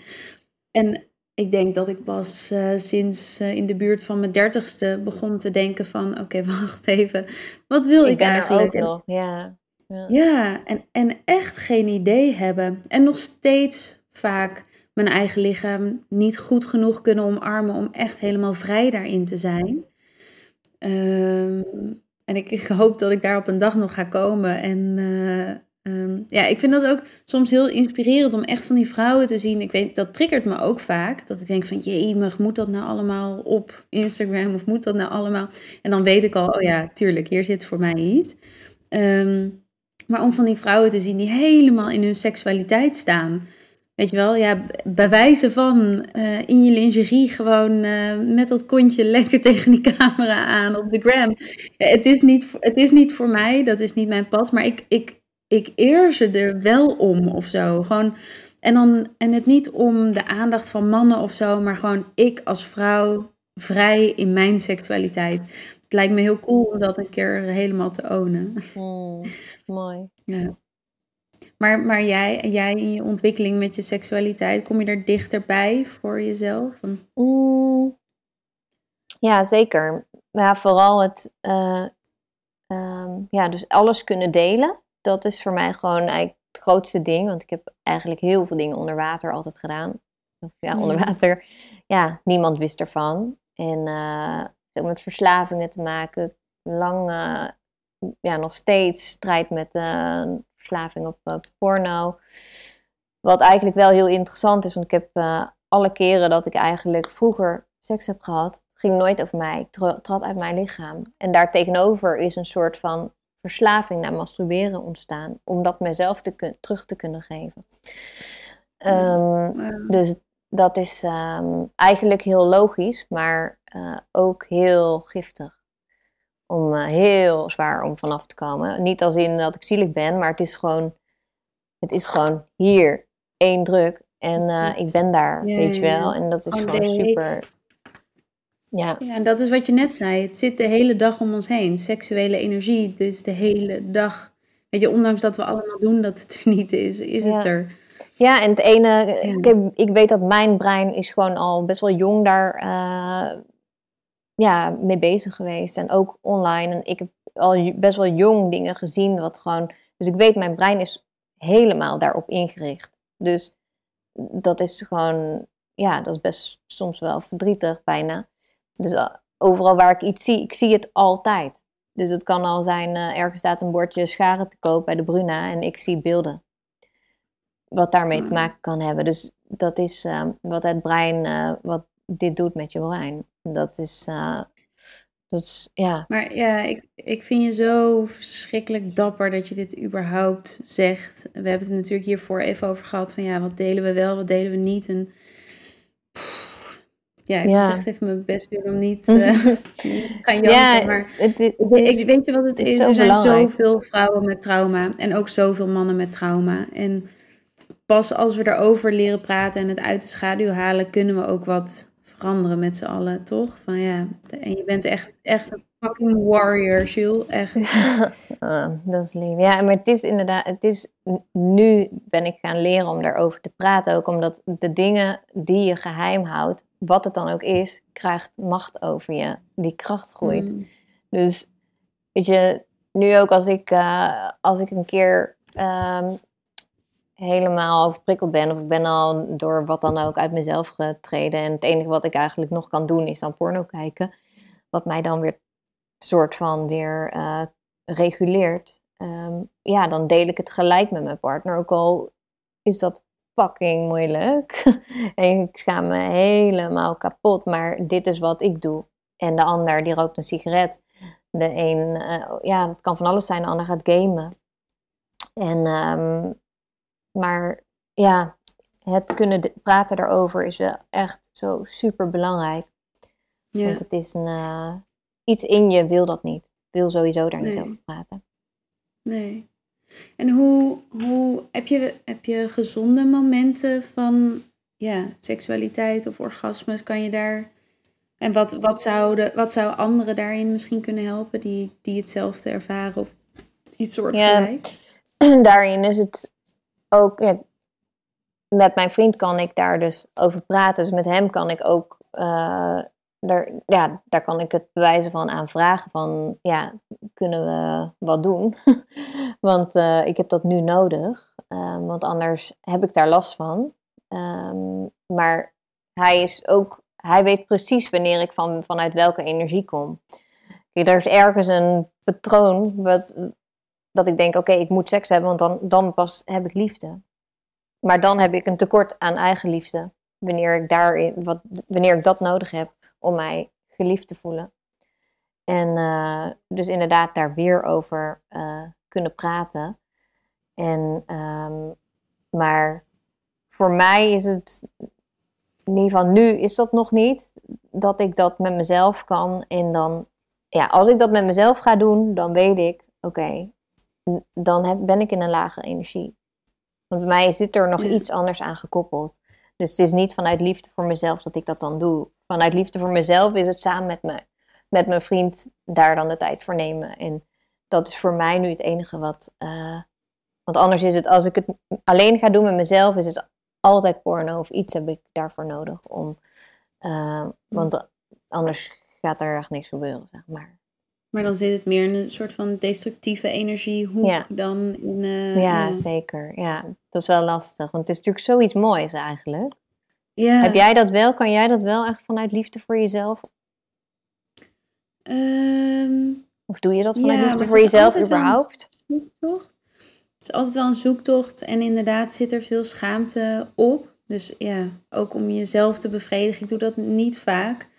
en ik denk dat ik pas uh, sinds uh, in de buurt van mijn dertigste begon te denken van... Oké, wacht even, wat wil ik, ik eigenlijk? Ook nog, ja. Ja, ja en, en echt geen idee hebben. En nog steeds vaak mijn eigen lichaam niet goed genoeg kunnen omarmen... om echt helemaal vrij daarin te zijn. Um, en ik, hoop dat ik daar op een dag nog ga komen en... Uh, Um, ja, ik vind dat ook soms heel inspirerend om echt van die vrouwen te zien. Ik weet, dat triggert me ook vaak. Dat ik denk van, jemig, moet dat nou allemaal op Instagram? Of moet dat nou allemaal? En dan weet ik al, oh ja, tuurlijk, hier zit voor mij iets. Um, maar om van die vrouwen te zien die helemaal in hun seksualiteit staan. Weet je wel, ja, bij wijze van uh, in je lingerie gewoon uh, met dat kontje lekker tegen die camera aan op de gram. Ja, het, is niet, het is niet voor mij, dat is niet mijn pad. Maar ik, ik ik eer ze er wel om of zo. Gewoon, en, dan, en het niet om de aandacht van mannen of zo, maar gewoon ik als vrouw vrij in mijn seksualiteit. Het lijkt me heel cool om dat een keer helemaal te ownen. Hmm, mooi. Ja. Maar, maar jij, jij in je ontwikkeling met je seksualiteit, kom je er dichterbij voor jezelf? Mm, ja, zeker. Ja, vooral het, uh, ja, dus alles kunnen delen dat is voor mij gewoon eigenlijk het grootste ding. Want ik heb eigenlijk heel veel dingen onder water altijd gedaan. Of ja, onder water. Ja, niemand wist ervan. En uh, met verslavingen te maken. Lang, uh, ja, nog steeds strijd met uh, verslaving op porno. Wat eigenlijk wel heel interessant is. Want ik heb alle keren dat ik eigenlijk vroeger seks heb gehad, ging nooit over mij. Ik trad uit mijn lichaam. En daartegenover is een soort van verslaving naar masturberen ontstaan. Om dat mezelf te terug te kunnen geven. Um, Dus dat is um, eigenlijk heel logisch, maar uh, ook heel giftig. Om uh, heel zwaar om vanaf te komen. Niet als in dat ik zielig ben, maar het is gewoon, het is gewoon hier één druk. En uh, ik ben daar, ja, weet je wel. En dat is oh, gewoon super ja. ja, en dat is wat je net zei. Het zit de hele dag om ons heen. Seksuele energie, dus de hele dag. Weet je, ondanks dat we allemaal doen dat het er niet is, is het er. Ja, en het ene, ik, ik, weet dat mijn brein is gewoon al best wel jong daar uh, ja, mee bezig geweest. En ook online. En ik heb al best wel jong dingen gezien, wat gewoon. Dus ik weet, mijn brein is helemaal daarop ingericht. Dus dat is gewoon, ja, dat is best soms wel verdrietig bijna. Dus eh, overal waar ik iets zie, ik zie het altijd. Dus het kan al zijn, uh, ergens staat een bordje scharen te koop bij de Bruna en ik zie beelden. Wat daarmee te hmm. maken kan hebben. Dus dat is uh, wat het brein, uh, wat dit doet met je brein. Dat is, dat is ja. Maar ja, ik, ik vind je zo verschrikkelijk dapper dat je dit überhaupt zegt. We hebben het natuurlijk hiervoor even over gehad van ja, wat delen we wel, wat delen we niet. En ja, ik ja. moet echt even mijn best doen om niet uh, gaan janken. Ja, maar het, het is, ik, weet je wat het is? er zijn zoveel vrouwen met trauma en ook zoveel mannen met trauma. En pas als we erover leren praten en het uit de schaduw halen, kunnen we ook wat veranderen met z'n allen, toch? Van ja, en je bent echt, echt een fucking warrior, Jules. Echt. Ah, dat is lief. Ja, maar het is inderdaad, het is, nu ben ik gaan leren om daarover te praten. Ook omdat de dingen die je geheim houdt, wat het dan ook is, krijgt macht over je. Die kracht groeit. Mm. Dus weet je, nu ook als ik, uh, als ik een keer um, helemaal overprikkeld ben. Of ik ben al door wat dan ook uit mezelf getreden. En het enige wat ik eigenlijk nog kan doen is dan porno kijken. Wat mij dan weer soort van weer uh, reguleert. Ehm, ja, dan deel ik het gelijk met mijn partner. Ook al is dat fucking moeilijk. en ik schaam me helemaal kapot. Maar dit is wat ik doe. En de ander die rookt een sigaret. De een, uh, ja, dat kan van alles zijn. De ander gaat gamen. En, um, maar ja, het kunnen praten daarover is wel echt zo super belangrijk. Ja. Want het is een, uh, iets in je wil dat niet. Wil sowieso daar niet over praten. Nee. En hoe, hoe heb, je, heb je gezonde momenten van ja, seksualiteit of orgasmes? Kan je daar. En wat, wat, zouden, wat zou anderen daarin misschien kunnen helpen die, die hetzelfde ervaren of iets soortgelijk? Ja, daarin is het ook. Ja, met mijn vriend kan ik daar dus over praten. Dus met hem kan ik ook daar, ja, daar kan ik het bewijzen van aan vragen van, ja, kunnen we wat doen? want uh, ik heb dat nu nodig, um, want anders heb ik daar last van. Um, maar hij is ook, hij weet precies wanneer ik van, vanuit welke energie kom. Er is ergens een patroon wat, dat ik denk, oké, ik moet seks hebben, want dan, dan pas heb ik liefde. Maar dan heb ik een tekort aan eigen liefde. Wanneer ik, daarin, wat, wanneer ik dat nodig heb om mij geliefd te voelen. En uh, dus inderdaad daar weer over uh, kunnen praten. En, um, maar voor mij is het, in ieder geval nu is dat nog niet, dat ik dat met mezelf kan. En dan, ja, als ik dat met mezelf ga doen, dan weet ik, oké, dan heb, ben ik in een lage energie. Want bij mij zit er nog iets anders aan gekoppeld. Dus het is niet vanuit liefde voor mezelf dat ik dat dan doe vanuit liefde voor mezelf is het samen met, me, met mijn vriend daar dan de tijd voor nemen. En dat is voor mij nu het enige wat. Uh, want anders is het, als ik het alleen ga doen met mezelf, is het altijd porno of iets heb ik daarvoor nodig. Om, uh, want anders gaat er echt niks gebeuren, zeg maar. Maar dan zit het meer in een soort van destructieve energiehoek ja. dan in... Uh, ja, zeker. Ja, dat is wel lastig. Want het is natuurlijk zoiets moois eigenlijk. Ja. Heb jij dat wel? Kan jij dat wel echt vanuit liefde voor jezelf? Um, of doe je dat vanuit ja, liefde voor jezelf überhaupt? Zoektocht. Het is altijd wel een zoektocht en inderdaad zit er veel schaamte op. Dus ja, ook om jezelf te bevredigen. Ik doe dat niet vaak.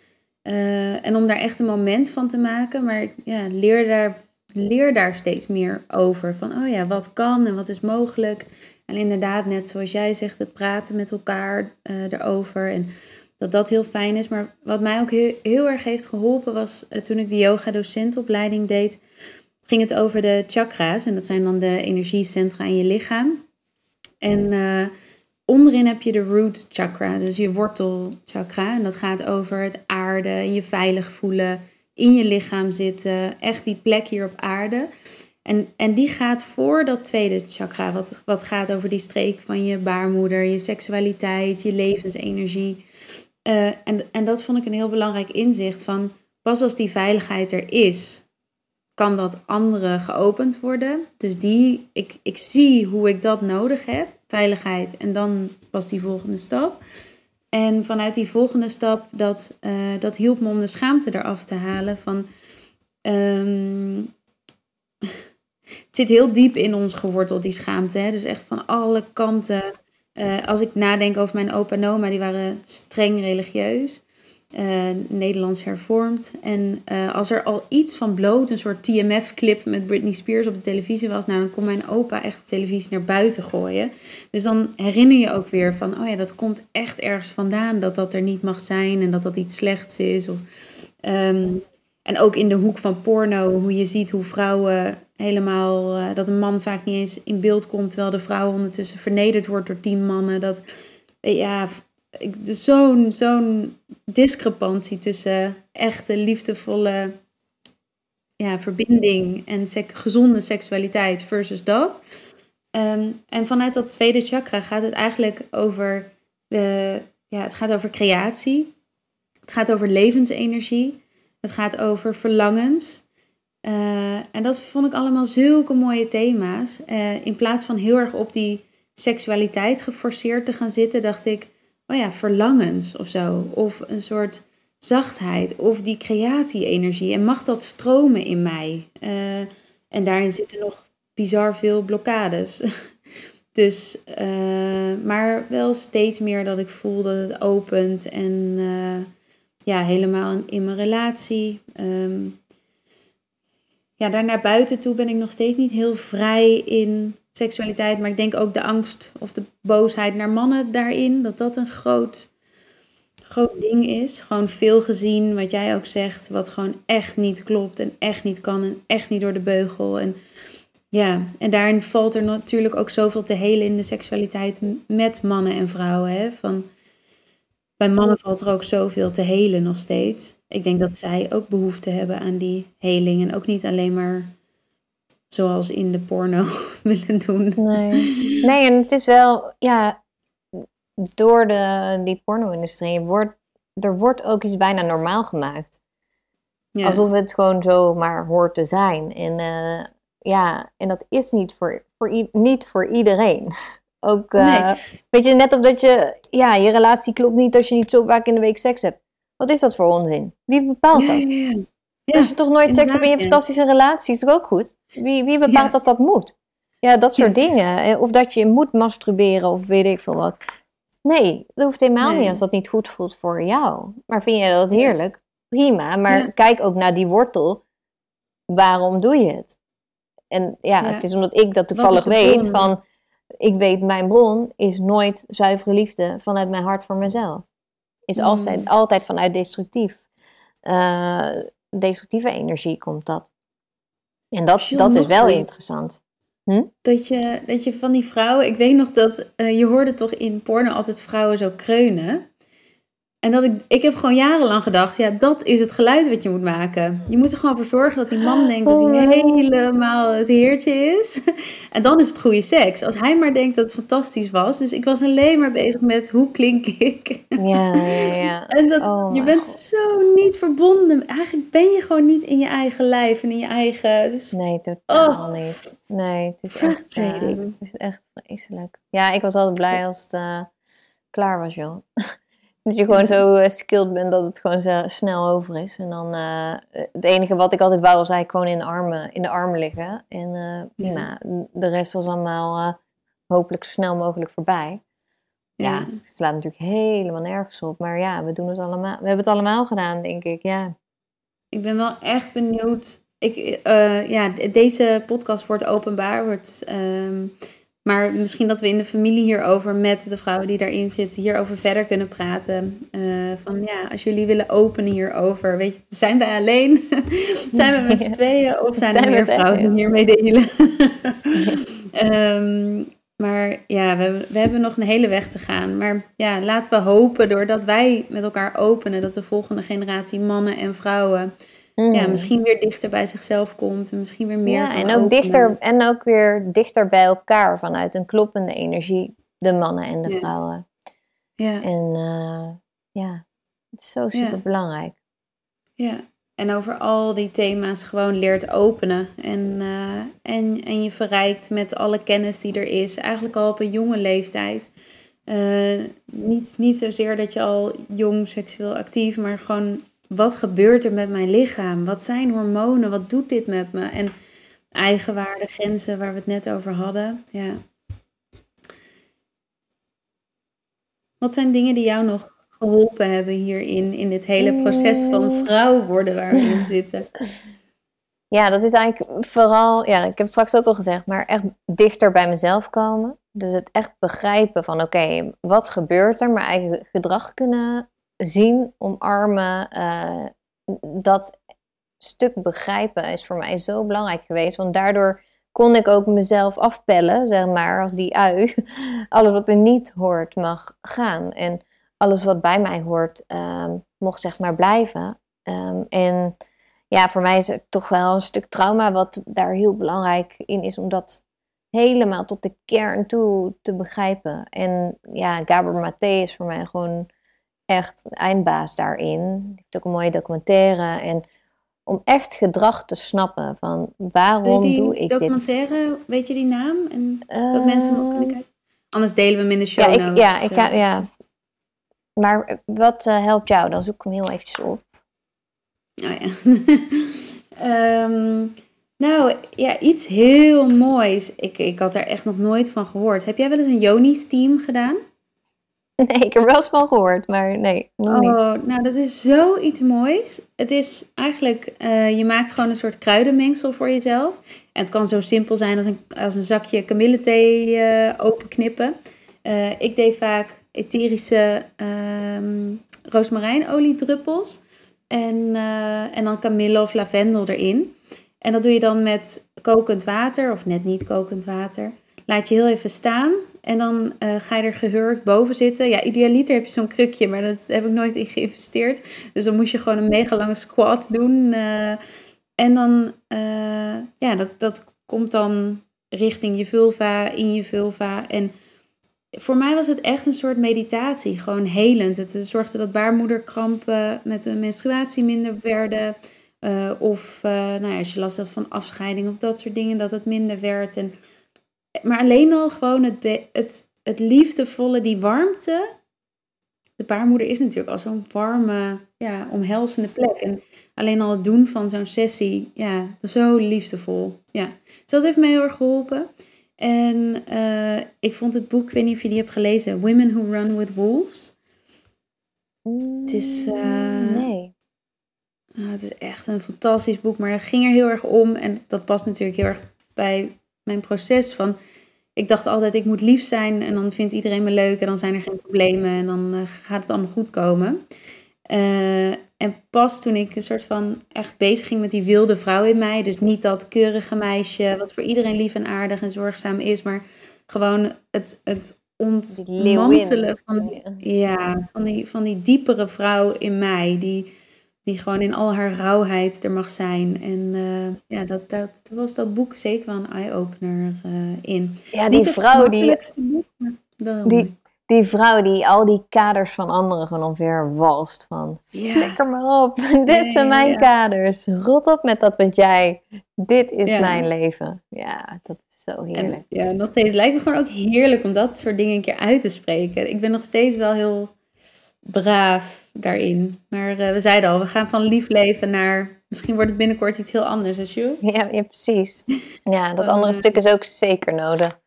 Uh, en om daar echt een moment van te maken. Maar ja, leer daar, leer daar steeds meer over. Van, oh ja, wat kan en wat is mogelijk. En inderdaad, net zoals jij zegt, het praten met elkaar uh, erover. En dat dat heel fijn is. Maar wat mij ook heel, erg heeft geholpen was uh, toen ik de yoga-docentopleiding deed, ging het over de chakra's. En dat zijn dan de energiecentra in je lichaam. En onderin heb je de root chakra, dus je wortelchakra. En dat gaat over het aarde, je veilig voelen, in je lichaam zitten. Echt die plek hier op aarde. En, en die gaat voor dat tweede chakra, wat, wat gaat over die streek van je baarmoeder, je seksualiteit, je levensenergie. Uh, en, en dat vond ik een heel belangrijk inzicht van pas als die veiligheid er is, kan dat andere geopend worden. Dus die, ik, ik zie hoe ik dat nodig heb, veiligheid, en dan was die volgende stap. En vanuit die volgende stap, dat, uh, dat hielp me om de schaamte eraf te halen van... Um, het zit heel diep in ons geworteld, die schaamte. Hè? Dus echt van alle kanten. Uh, als ik nadenk over mijn opa en oma, die waren streng religieus. Uh, Nederlands hervormd. En uh, als er al iets van bloot, een soort TMF-clip met Britney Spears op de televisie was, nou, dan kon mijn opa echt de televisie naar buiten gooien. Dus dan herinner je ook weer van, oh ja, dat komt echt ergens vandaan, dat dat er niet mag zijn en dat dat iets slechts is. Of, um, en ook in de hoek van porno, hoe je ziet hoe vrouwen helemaal, uh, dat een man vaak niet eens in beeld komt, terwijl de vrouw ondertussen vernederd wordt door tien mannen. Dat, ja, zo'n zo'n discrepantie tussen echte, liefdevolle ja, verbinding en gezonde seksualiteit versus dat. Um, en vanuit dat tweede chakra gaat het eigenlijk over, de, ja, het gaat over creatie. Het gaat over levensenergie. Het gaat over verlangens. Uh, en dat vond ik allemaal zulke mooie thema's. Uh, in plaats van heel erg op die seksualiteit geforceerd te gaan zitten, dacht ik, oh ja, verlangens of zo. Of een soort zachtheid of die creatie-energie. En mag dat stromen in mij? Uh, en daarin zitten nog bizar veel blokkades. dus, uh, maar wel steeds meer dat ik voel dat het opent en uh, ja, helemaal in, mijn relatie. Um, ja, daar naar buiten toe ben ik nog steeds niet heel vrij in seksualiteit. Maar ik denk ook de angst of de boosheid naar mannen daarin, dat dat een groot, groot ding is. Gewoon veel gezien, wat jij ook zegt, wat gewoon echt niet klopt en echt niet kan en echt niet door de beugel. En ja, en daarin valt er natuurlijk ook zoveel te helen in de seksualiteit met mannen en vrouwen. Hè? Van, bij mannen valt er ook zoveel te helen nog steeds. Ik denk dat zij ook behoefte hebben aan die heling. En ook niet alleen maar zoals in de porno willen doen. Nee. nee, en het is wel, ja, door de, die porno-industrie wordt er wordt ook iets bijna normaal gemaakt. Ja. Alsof het gewoon zo maar hoort te zijn. En uh, ja, en dat is niet voor, voor, niet voor iedereen. Ook, uh, weet je, net of dat je, ja, je relatie klopt niet als je niet zo vaak in de week seks hebt. Wat is dat voor onzin? Wie bepaalt dat? Ja, ja, als je toch nooit seks hebt in je fantastische relatie, is het ook goed? Wie, wie bepaalt dat dat moet? Ja, dat soort dingen. Of dat je moet masturberen of weet ik veel wat. Nee, dat hoeft helemaal niet als dat niet goed voelt voor jou. Maar vind je dat heerlijk? Prima. Maar kijk ook naar die wortel. Waarom doe je het? En ja, het is omdat ik dat toevallig weet van... Ik weet, mijn bron is nooit zuivere liefde vanuit mijn hart voor mezelf. Is mm. altijd, altijd vanuit destructief. Uh, destructieve energie komt dat. En dat, dat is wel interessant. Hm? Dat, je, dat je van die vrouwen, ik weet nog dat uh, je hoorde toch in porno altijd vrouwen zo kreunen. En dat ik, ik heb gewoon jarenlang gedacht, ja, dat is het geluid wat je moet maken. Je moet er gewoon voor zorgen dat die man denkt dat hij helemaal het heertje is. En dan is het goede seks. Als hij maar denkt dat het fantastisch was. Dus ik was alleen maar bezig met hoe klink ik. Ja, ja, ja. En dat, oh, je bent zo niet verbonden. Eigenlijk ben je gewoon niet in je eigen lijf en in je eigen... Dus, nee, totaal oh. niet. Nee, het is echt, uh, het is echt vreselijk. Ja, ik was altijd blij als het uh, klaar was, joh. Dat je gewoon zo uh, skilled bent dat het gewoon snel over is. En dan, uh, het enige wat ik altijd wou was eigenlijk gewoon in de armen, in de armen liggen. En uh, prima. De rest was allemaal hopelijk zo snel mogelijk voorbij. Ja. ja, het slaat natuurlijk helemaal nergens op. Maar ja, we doen het allemaal. We hebben het allemaal gedaan, denk ik. Ja. Ik ben wel echt benieuwd. Ik, ja, deze podcast wordt openbaar. Wordt, ehm, maar misschien dat we in de familie hierover met de vrouwen die daarin zitten, hierover verder kunnen praten. Uh, van ja, als jullie willen openen hierover, weet je, zijn wij alleen? zijn we met z'n tweeën of zijn, er meer vrouwen die hiermee delen? um, maar ja, we, we hebben nog een hele weg te gaan. Maar ja, laten we hopen doordat wij met elkaar openen, dat de volgende generatie mannen en vrouwen ja, mm. misschien weer dichter bij zichzelf komt en misschien weer meer. Ja, en ook, dichter, en ook weer dichter bij elkaar vanuit een kloppende energie, de mannen en de vrouwen. Ja. En uh, ja, het is zo super belangrijk. Ja, en over al die thema's gewoon leert openen. En, uh, en, en je verrijkt met alle kennis die er is, eigenlijk al op een jonge leeftijd. Uh, niet, niet zozeer dat je al jong seksueel actief, maar gewoon wat gebeurt er met mijn lichaam? Wat zijn hormonen? Wat doet dit met me? En eigenwaarde, grenzen waar we het net over hadden. Ja. Wat zijn dingen die jou nog geholpen hebben hierin, in dit hele proces van vrouw worden waar we in zitten? Ja, dat is eigenlijk vooral, ja, ik heb het straks ook al gezegd, maar echt dichter bij mezelf komen. Dus het echt begrijpen van, oké, wat gebeurt er? Mijn eigen gedrag kunnen zien, omarmen, uh, dat stuk begrijpen is voor mij zo belangrijk geweest. Want daardoor kon ik ook mezelf afpellen, zeg maar, als die ui. Alles wat er niet hoort mag gaan. En alles wat bij mij hoort um, mocht zeg maar blijven. Um, en ja, voor mij is het toch wel een stuk trauma wat daar heel belangrijk in is. Om dat helemaal tot de kern toe te begrijpen. En ja, Gabor Maté is voor mij gewoon echt eindbaas daarin. Die heeft ook een mooie documentaire. En om echt gedrag te snappen van waarom doe ik dit? documentaire, weet je die naam? En dat mensen ook kunnen kijken? Anders delen we hem in de show Ja, ik, notes. ja, ik, eh. ga- ja. Maar wat eh, helpt jou? Dan zoek ik hem heel eventjes op. Oh ja. Ehm, nou, ja, iets heel moois. Ik, ik had daar echt nog nooit van gehoord. Heb jij wel eens een Joni-steam gedaan? Nee, ik heb wel eens van gehoord, maar nee, nog niet. Oh, nou, dat is zoiets moois. Het is eigenlijk, eh, je maakt gewoon een soort kruidenmengsel voor jezelf. En het kan zo simpel zijn als een, als een zakje kamillethee eh openknippen. Eh, ik deed vaak etherische ehm roosmarijnoliedruppels. En, en dan kamille of lavendel erin. En dat doe je dan met kokend water, of net niet kokend water. Laat je heel even staan. En dan eh, ga je er gehurkt boven zitten. Ja, idealiter heb je zo'n krukje, maar dat heb ik nooit in geïnvesteerd. Dus dan moest je gewoon een mega lange squat doen. eh, en dan, eh, ja, dat, dat komt dan richting je vulva, in je vulva. En voor mij was het echt een soort meditatie, gewoon helend. Het zorgde dat baarmoederkrampen met een menstruatie minder werden. Of nou ja, als je last had van afscheiding of dat soort dingen, dat het minder werd. En, maar alleen al gewoon het, het, het liefdevolle, die warmte. De baarmoeder is natuurlijk al zo'n warme, ja, omhelzende plek. En alleen al het doen van zo'n sessie, ja, zo liefdevol. Ja. Dus dat heeft mij heel erg geholpen. En eh, ik vond het boek, ik weet niet of je die hebt gelezen, Women Who Run With Wolves. Het is, eh, Mm, Nee. Ah, het is echt een fantastisch boek, maar het ging er heel erg om. En dat past natuurlijk heel erg bij mijn proces van... Ik dacht altijd, ik moet lief zijn en dan vindt iedereen me leuk en dan zijn er geen problemen en dan eh, gaat het allemaal goed komen. Eh, en pas toen ik een soort van echt bezig ging met die wilde vrouw in mij, dus niet dat keurige meisje wat voor iedereen lief en aardig en zorgzaam is, maar gewoon het, het ontmantelen van, ja, van, die, van die diepere vrouw in mij, die, die gewoon in al haar rauwheid er mag zijn. En eh, ja, dat, dat was dat boek zeker wel een eye-opener eh, in. Ja, die vrouw die, boek, die, die vrouw die al die kaders van anderen gewoon omver walst. Van, Ja. flikker maar op. Dit zijn mijn ja. kaders. Rot op met dat wat jij. Dit is Ja. mijn leven. Ja, dat is zo heerlijk. En, ja, nog steeds. Het lijkt me gewoon ook heerlijk om dat soort dingen een keer uit te spreken. Ik ben nog steeds wel heel braaf daarin. Maar eh, we zeiden al, we gaan van lief leven naar... Misschien wordt het binnenkort iets heel anders, hè, Jules? Ja, ja, precies. Ja, dat andere eh, stuk is ook zeker nodig.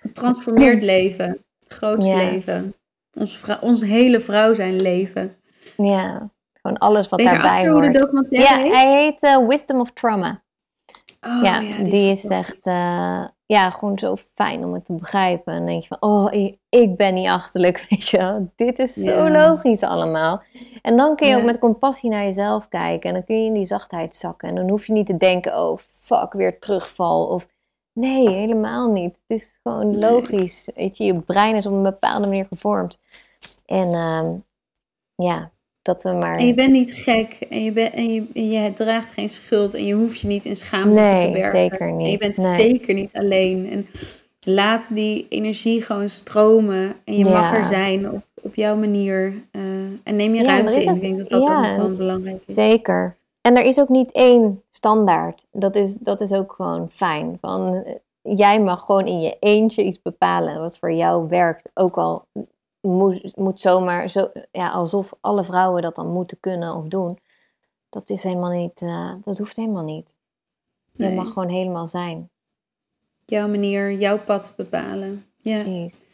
Getransformeerd leven. Groots Ja. leven. Ons, ons hele vrouw zijn leven. Ja, gewoon alles wat je daarbij erachter hoe de hoort. documentaire Ja, heet? hij heet eh, Wisdom of Trauma. Oh, ja, die, is, echt eh, ja, gewoon zo fijn om het te begrijpen. En dan denk je van, oh, ik, ben niet achterlijk, weet je wel. Dit is zo logisch allemaal. En dan kun je ook met compassie naar jezelf kijken. En dan kun je in die zachtheid zakken. En dan hoef je niet te denken, oh, fuck, weer terugval. Of nee, helemaal niet. Het is gewoon logisch. Weet je, je brein is op een bepaalde manier gevormd. En ehm, ja, dat we maar... En je bent niet gek en je, en je, je draagt geen schuld en je hoeft je niet in schaamte te Nee, verbergen. zeker En je niet. bent Nee. zeker niet alleen. En laat die energie gewoon stromen en je mag er zijn op, op jouw manier. eh, en neem je Ja, ruimte in. ook- Ik denk dat dat ja, wel belangrijk is. Zeker. En er is ook niet één standaard. Dat is, dat is ook gewoon fijn. Van, eh, jij mag gewoon in je eentje iets bepalen wat voor jou werkt. Ook al moet, moet zomaar, zo, ja, alsof alle vrouwen dat dan moeten kunnen of doen. Dat is helemaal niet, eh, dat hoeft helemaal niet. Je Nee. mag gewoon helemaal zijn. Jouw manier, jouw pad bepalen. Ja. Precies.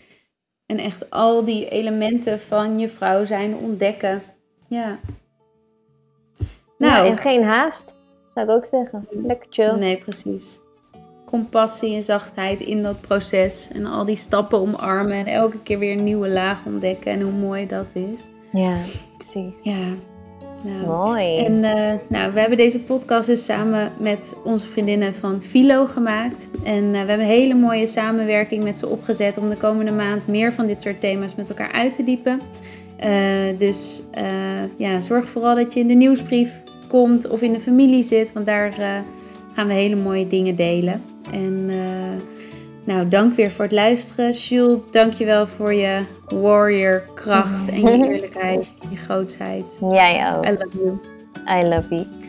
En echt al die elementen van je vrouw zijn ontdekken. Ja. Nou, Nou, en geen haast, zou ik ook zeggen. Lekker chill. Nee, precies. Compassie en zachtheid in dat proces. En al die stappen omarmen. En elke keer weer een nieuwe laag ontdekken. En hoe mooi dat is. Ja, precies. Ja. Nou. Mooi. En eh, nou, we hebben deze podcast dus samen met onze vriendinnen van Philo gemaakt. En eh, we hebben een hele mooie samenwerking met ze opgezet om de komende maand meer van dit soort thema's met elkaar uit te diepen. Eh, dus ja, zorg vooral dat je in de nieuwsbrief komt of in de familie zit, want daar gaan we hele mooie dingen delen. En eh, nou, dank weer voor het luisteren. Jules, dank je wel voor je warrior kracht en je eerlijkheid, je grootsheid. Jij ook. I love you. I love you.